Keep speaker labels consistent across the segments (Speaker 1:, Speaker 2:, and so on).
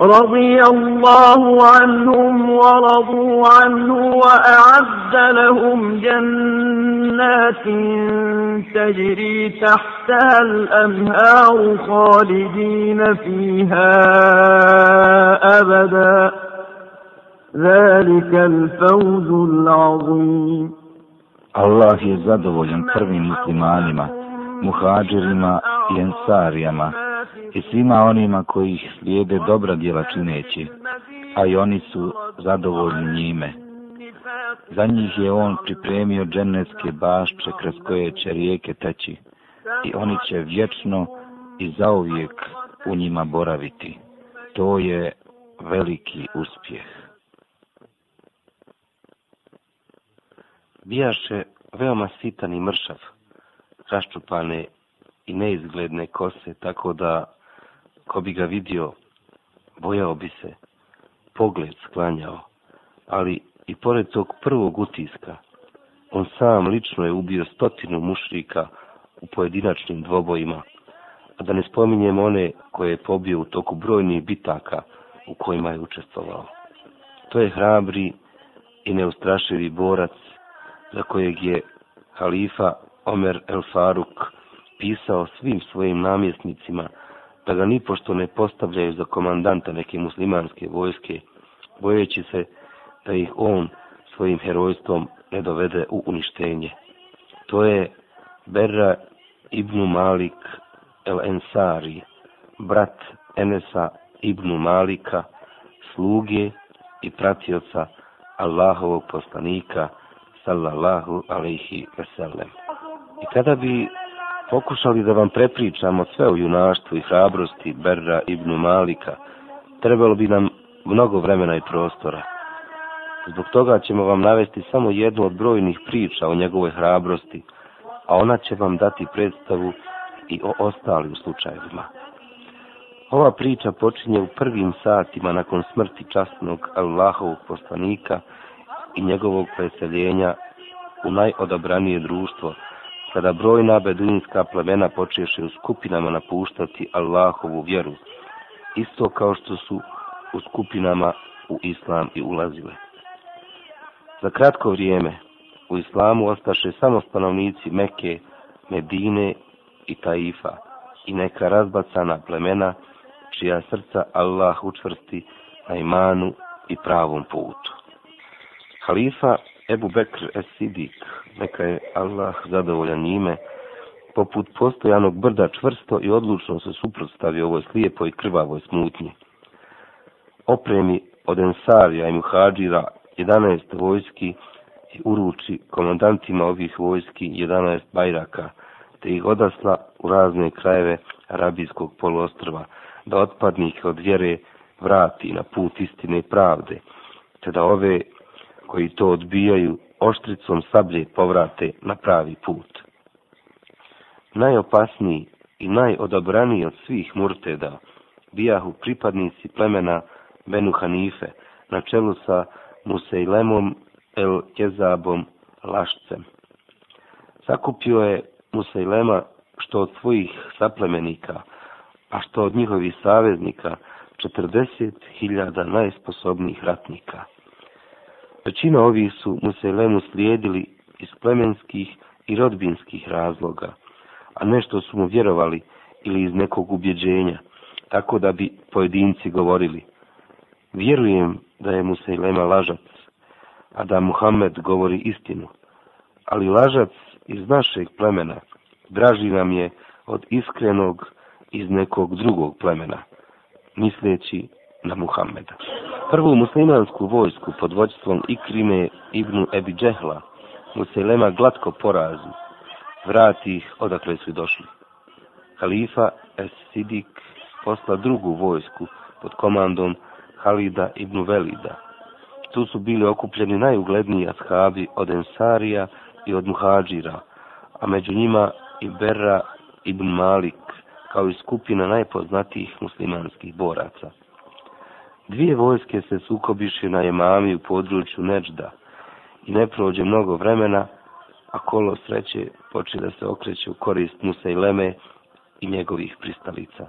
Speaker 1: رضي الله عنهم ورضوا عنه وأعد لهم جنات تجري تحتها الأنهار خالدين فيها أبدا ذلك الفوز العظيم
Speaker 2: الله je zadovoljan prvim muslimanima, muhađirima i svima onima koji ih slijede dobra djela čineći, a i oni su zadovoljni njime. Za njih je on pripremio dženevske bašče kroz koje će rijeke teći i oni će vječno i zauvijek u njima boraviti. To je veliki uspjeh. Bijaše veoma sitan i mršav, raščupane i neizgledne kose, tako da ko bi ga vidio, bojao bi se, pogled sklanjao, ali i pored tog prvog utiska, on sam lično je ubio stotinu mušrika u pojedinačnim dvobojima, a da ne spominjem one koje je pobio u toku brojnih bitaka u kojima je učestvovao. To je hrabri i neustrašivi borac za kojeg je halifa Omer El Faruk pisao svim svojim namjesnicima da ga nipošto ne postavljaju za komandanta neke muslimanske vojske, bojeći se da ih on svojim herojstvom ne dovede u uništenje. To je Berra ibn Malik el Ensari, brat Enesa ibn Malika, sluge i pratioca Allahovog poslanika, sallallahu alaihi ve sellem. I kada bi pokušali da vam prepričamo sve o junaštvu i hrabrosti Berra ibn Malika, trebalo bi nam mnogo vremena i prostora. Zbog toga ćemo vam navesti samo jednu od brojnih priča o njegovoj hrabrosti, a ona će vam dati predstavu i o ostalim slučajevima. Ova priča počinje u prvim satima nakon smrti častnog Allahovog poslanika i njegovog preseljenja u najodabranije društvo, kada brojna beduinska plemena počeše u skupinama napuštati Allahovu vjeru, isto kao što su u skupinama u islam i ulazile. Za kratko vrijeme u islamu ostaše samo stanovnici Meke, Medine i Taifa i neka razbacana plemena čija srca Allah učvrsti na imanu i pravom putu. Halifa Ebu Bekr Esidik, neka je Allah zadovoljan njime, poput postojanog brda čvrsto i odlučno se suprotstavio ovoj slijepoj krvavoj smutnji. Opremi od Ensarija i Muhađira 11 vojski i uruči komandantima ovih vojski 11 bajraka, te ih odasla u razne krajeve Arabijskog poluostrva, da otpadnike od vjere vrati na put istine i pravde, te da ove koji to odbijaju oštricom sablje povrate na pravi put. Najopasniji i najodabraniji od svih murteda bijahu pripadnici plemena Benu Hanife na čelu sa Musejlemom El Kezabom Lašcem. Sakupio je Musejlema što od svojih saplemenika, a što od njihovih saveznika 40.000 najsposobnijih ratnika. Većina ovih su Muselemu slijedili iz plemenskih i rodbinskih razloga, a nešto su mu vjerovali ili iz nekog ubjeđenja, tako da bi pojedinci govorili. Vjerujem da je Muselema lažac, a da Muhammed govori istinu, ali lažac iz našeg plemena draži nam je od iskrenog iz nekog drugog plemena, misleći na Muhammeda. Prvu muslimansku vojsku pod vođstvom Ikrime Ibnu Ebi Džehla Museljema glatko porazi, vrati ih odakle su došli. Halifa Es Sidik posla drugu vojsku pod komandom Halida Ibnu Velida. Tu su bili okupljeni najugledniji ashabi od Ensarija i od Muhađira, a među njima i Berra Ibn Malik, kao i skupina najpoznatijih muslimanskih boraca. Dvije vojske se sukobiše na jemami u području Nečda i ne prođe mnogo vremena, a kolo sreće počne da se okreće u korist Musa i Leme i njegovih pristalica.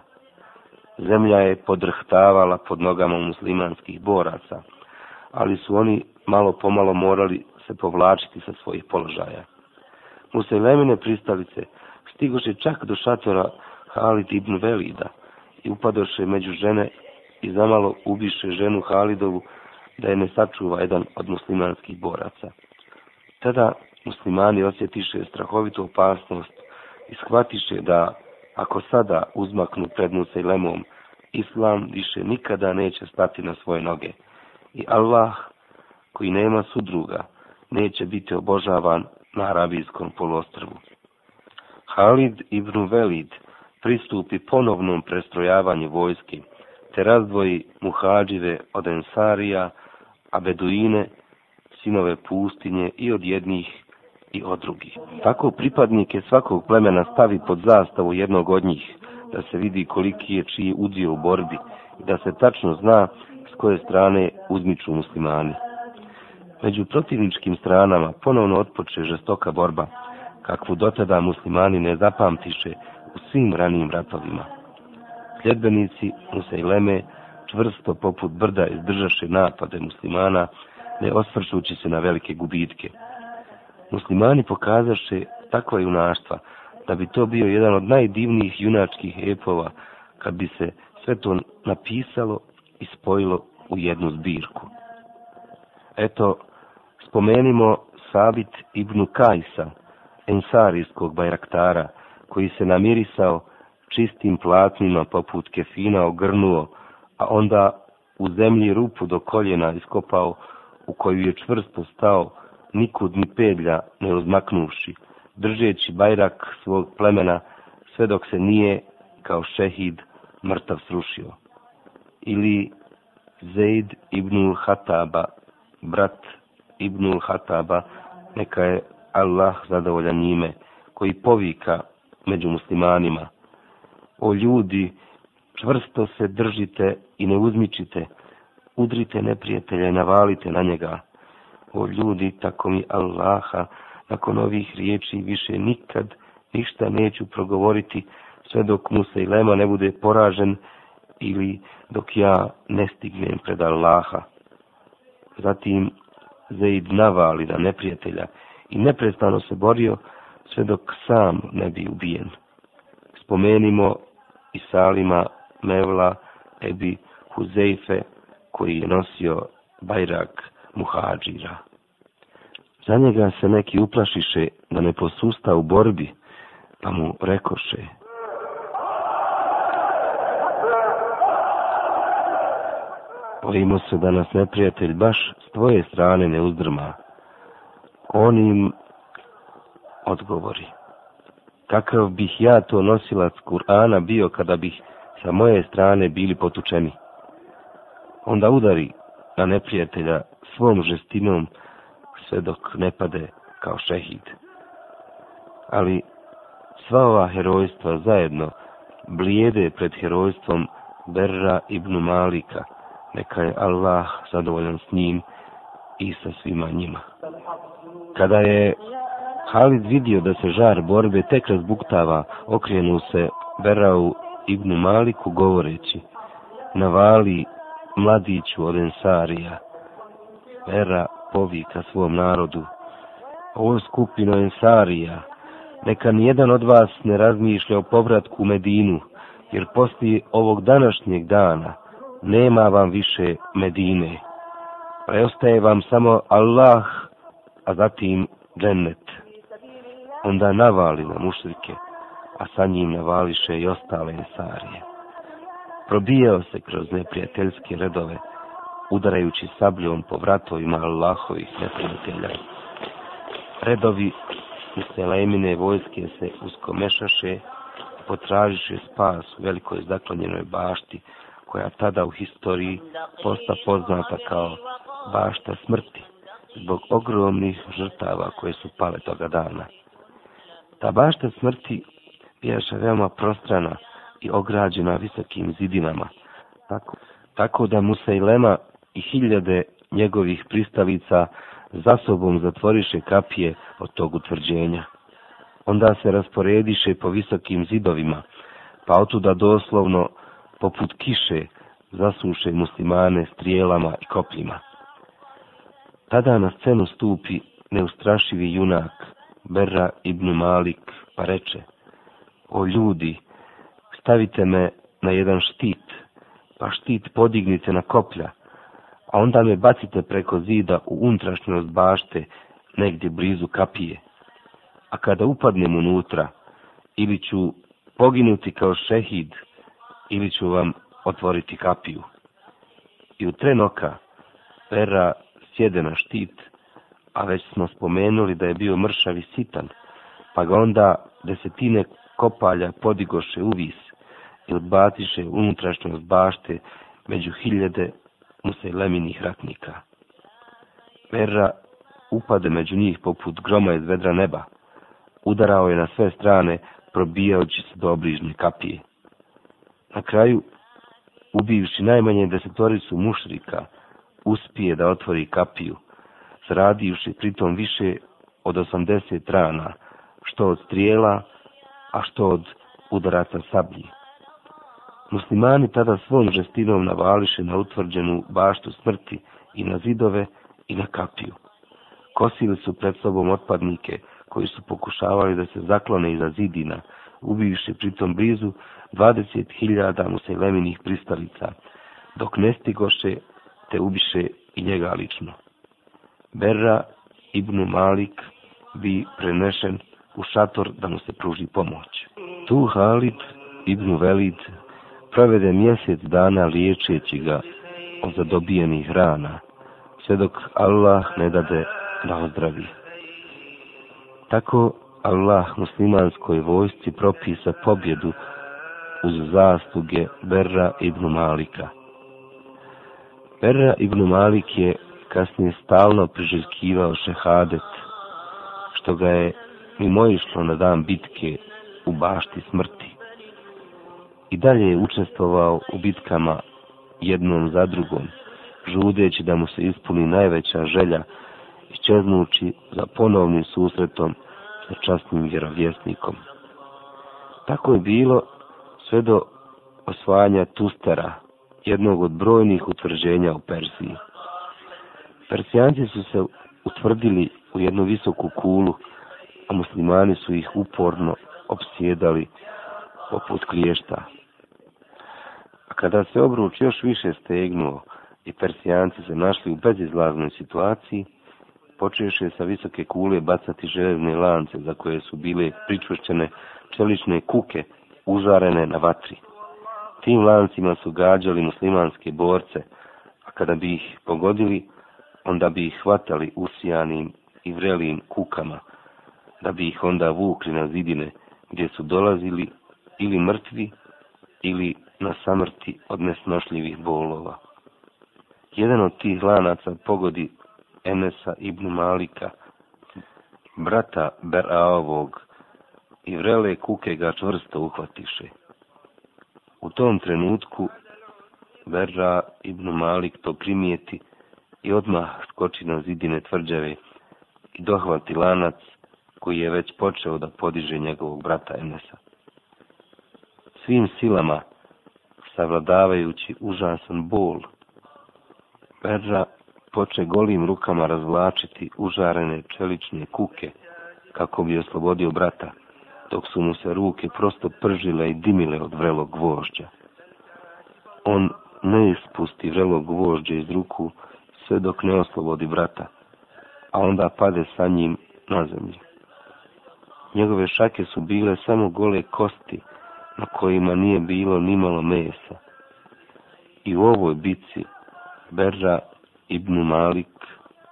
Speaker 2: Zemlja je podrhtavala pod nogama muslimanskih boraca, ali su oni malo pomalo morali se povlačiti sa svojih položaja. Musa i Lemine pristalice stigoše čak do šatora Halid ibn Velida i upadoše među žene i zamalo ubiše ženu Halidovu da je ne sačuva jedan od muslimanskih boraca. Tada muslimani osjetiše strahovitu opasnost i shvatiše da ako sada uzmaknu prednuse i lemom, islam više nikada neće stati na svoje noge. I Allah, koji nema sudruga, neće biti obožavan na arabijskom poluostrvu. Halid ibn Velid pristupi ponovnom prestrojavanju vojske te razdvoji muhađive od ensarija, a beduine, sinove pustinje i od jednih i od drugih. Tako pripadnike svakog plemena stavi pod zastavu jednog od njih, da se vidi koliki je čiji udio u borbi i da se tačno zna s koje strane uzmiču muslimani. Među protivničkim stranama ponovno otpoče žestoka borba, kakvu dotada muslimani ne zapamtiše u svim ranijim ratovima. Sljedbenici Nusejleme čvrsto poput brda izdržaše napade muslimana, ne osvršujući se na velike gubitke. Muslimani pokazaše takva junaštva da bi to bio jedan od najdivnijih junačkih epova kad bi se sve to napisalo i spojilo u jednu zbirku. Eto, spomenimo Sabit ibn Kajsa, ensarijskog bajraktara, koji se namirisao 1400 čistim platnima poput kefina ogrnuo, a onda u zemlji rupu do koljena iskopao, u koju je čvrsto stao, nikud ni pedlja ne uzmaknuši, držeći bajrak svog plemena, sve dok se nije, kao šehid, mrtav srušio. Ili Zaid ibnul Hataba, brat ibnul Hataba, neka je Allah zadovoljan njime, koji povika među muslimanima – O ljudi, čvrsto se držite i ne uzmičite. Udrite neprijatelja, navalite na njega. O ljudi, tako mi Allaha, nakon ovih riječi više nikad ništa neću progovoriti, sve dok mu se ilema ne bude poražen ili dok ja ne stignem pred Allaha. Zatim Zaid navali na neprijatelja i neprestano se borio sve dok sam ne bi ubijen. Spomenimo i Salima Mevla Ebi Huzeife koji je nosio bajrak muhađira. Za njega se neki uplašiše da ne posusta u borbi, pa mu rekoše Bojimo se da nas neprijatelj baš s tvoje strane ne uzdrma. On im odgovori kakav bih ja to nosilac Kur'ana bio kada bih sa moje strane bili potučeni. Onda udari na neprijatelja svom žestinom sve dok ne pade kao šehid. Ali sva ova herojstva zajedno blijede pred herojstvom Berra ibn Malika. Neka je Allah zadovoljan s njim i sa svima njima. Kada je Halid vidio da se žar borbe tek razbuktava, okrenu se Berau Ibnu Maliku govoreći, navali mladiću od Ensarija. Bera povika svom narodu, ovo skupino Ensarija, neka nijedan od vas ne razmišlja o povratku u Medinu, jer poslije ovog današnjeg dana nema vam više Medine. Preostaje vam samo Allah, a zatim Džennet onda navali na mušljike, a sa njim navališe i ostale ensarije. Probijao se kroz neprijateljske redove, udarajući sabljom po vratovima Allahovih neprijatelja. Redovi u Selemine vojske se uskomešaše, potražiše spas u velikoj zaklonjenoj bašti, koja tada u historiji posta poznata kao bašta smrti zbog ogromnih žrtava koje su pale toga dana. Ta bašta smrti bijaša veoma prostrana i ograđena visokim zidinama. Tako, tako da Musailema i hiljade njegovih pristavica za sobom zatvoriše kapije od tog utvrđenja. Onda se rasporediše po visokim zidovima, pa otuda doslovno poput kiše zasuše muslimane strijelama i kopljima. Tada na scenu stupi neustrašivi junak Berra ibn Malik, pa reče, o ljudi, stavite me na jedan štit, pa štit podignite na koplja, a onda me bacite preko zida u unutrašnjost bašte, negdje blizu kapije. A kada upadnem unutra, ili ću poginuti kao šehid, ili ću vam otvoriti kapiju. I u tren oka, Vera sjede na štit a već smo spomenuli da je bio mršav i sitan, pa ga onda desetine kopalja podigoše u vis i odbatiše unutrašnjost bašte među hiljade museleminih ratnika. Verra upade među njih poput groma iz vedra neba, udarao je na sve strane probijajući se do obrižne kapije. Na kraju, ubivši najmanje desetoricu mušrika, uspije da otvori kapiju, sradivši pritom više od 80 rana, što od strijela, a što od udaraca sablji. Muslimani tada svom žestinom navališe na utvrđenu baštu smrti i na zidove i na kapiju. Kosili su pred sobom otpadnike koji su pokušavali da se zaklone iza zidina, ubiviše pritom blizu 20.000 museleminih pristalica, dok ne stigoše te ubiše i njega lično. Berra ibn Malik bi prenešen u šator da mu se pruži pomoć. Tu Halid ibn Velid provede mjesec dana liječeći ga od zadobijenih rana, sve dok Allah ne dade da ozdravi. Tako Allah muslimanskoj vojsci propisa pobjedu uz zasluge Berra ibn Malika. Berra ibn Malik je kasnije stalno priželjkivao šehadet, što ga je i mojišlo na dan bitke u bašti smrti. I dalje je učestvovao u bitkama jednom za drugom, žudeći da mu se ispuni najveća želja i čeznući za ponovnim susretom sa častnim vjerovjesnikom. Tako je bilo sve do osvajanja Tustera, jednog od brojnih utvrđenja u Perziji. Persijanci su se utvrdili u jednu visoku kulu, a muslimani su ih uporno obsjedali poput kliješta. A kada se obruč još više stegnuo i Persijanci se našli u bezizlaznoj situaciji, počeše sa visoke kule bacati železne lance za koje su bile pričvršćene čelične kuke užarene na vatri. Tim lancima su gađali muslimanske borce, a kada bi ih pogodili, onda bi ih hvatali usijanim i vrelim kukama, da bi ih onda vukli na zidine gdje su dolazili ili mrtvi ili na samrti od nesnošljivih bolova. Jedan od tih lanaca pogodi Enesa ibn Malika, brata Beraovog, i vrele kuke ga čvrsto uhvatiše. U tom trenutku Berra ibn Malik to primijeti i odmah skoči na zidine tvrđave i dohvati lanac koji je već počeo da podiže njegovog brata Enesa. Svim silama, savladavajući užasan bol, Berža poče golim rukama razvlačiti užarene čelične kuke kako bi oslobodio brata, dok su mu se ruke prosto pržile i dimile od vrelog gvožđa. On ne ispusti vrelog gvožđa iz ruku, sve dok ne oslobodi brata, a onda pade sa njim na zemlju. Njegove šake su bile samo gole kosti na kojima nije bilo nimalo mesa. I u ovoj bici Berža ibn Malik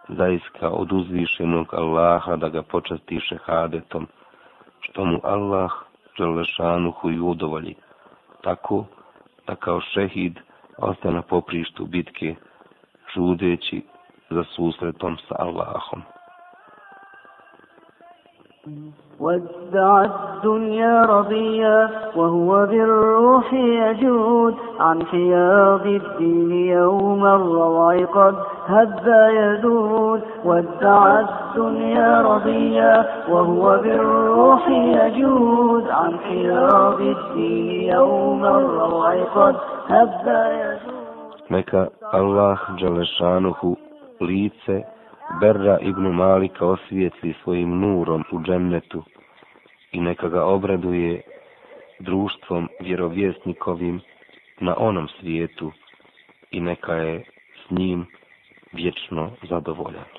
Speaker 2: zaiska od uzvišenog Allaha da ga počastiše hadetom, što mu Allah želešanu huju udovolji, tako da kao šehid ostane na poprištu bitke
Speaker 1: sudeći za susretom sa Allahom. ودع الدنيا رضيا وهو بالروح يجود عن حياض الدين يوم الروع قد
Speaker 2: هب يدود ودع الدنيا رضيا وهو بالروح يجود عن حياض الدين يوم الروع قد هب يدود neka Allah Đalešanuhu lice Berra ibn Malika osvijetli svojim nurom u džennetu i neka ga obraduje društvom vjerovjesnikovim na onom svijetu i neka je s njim vječno zadovoljan.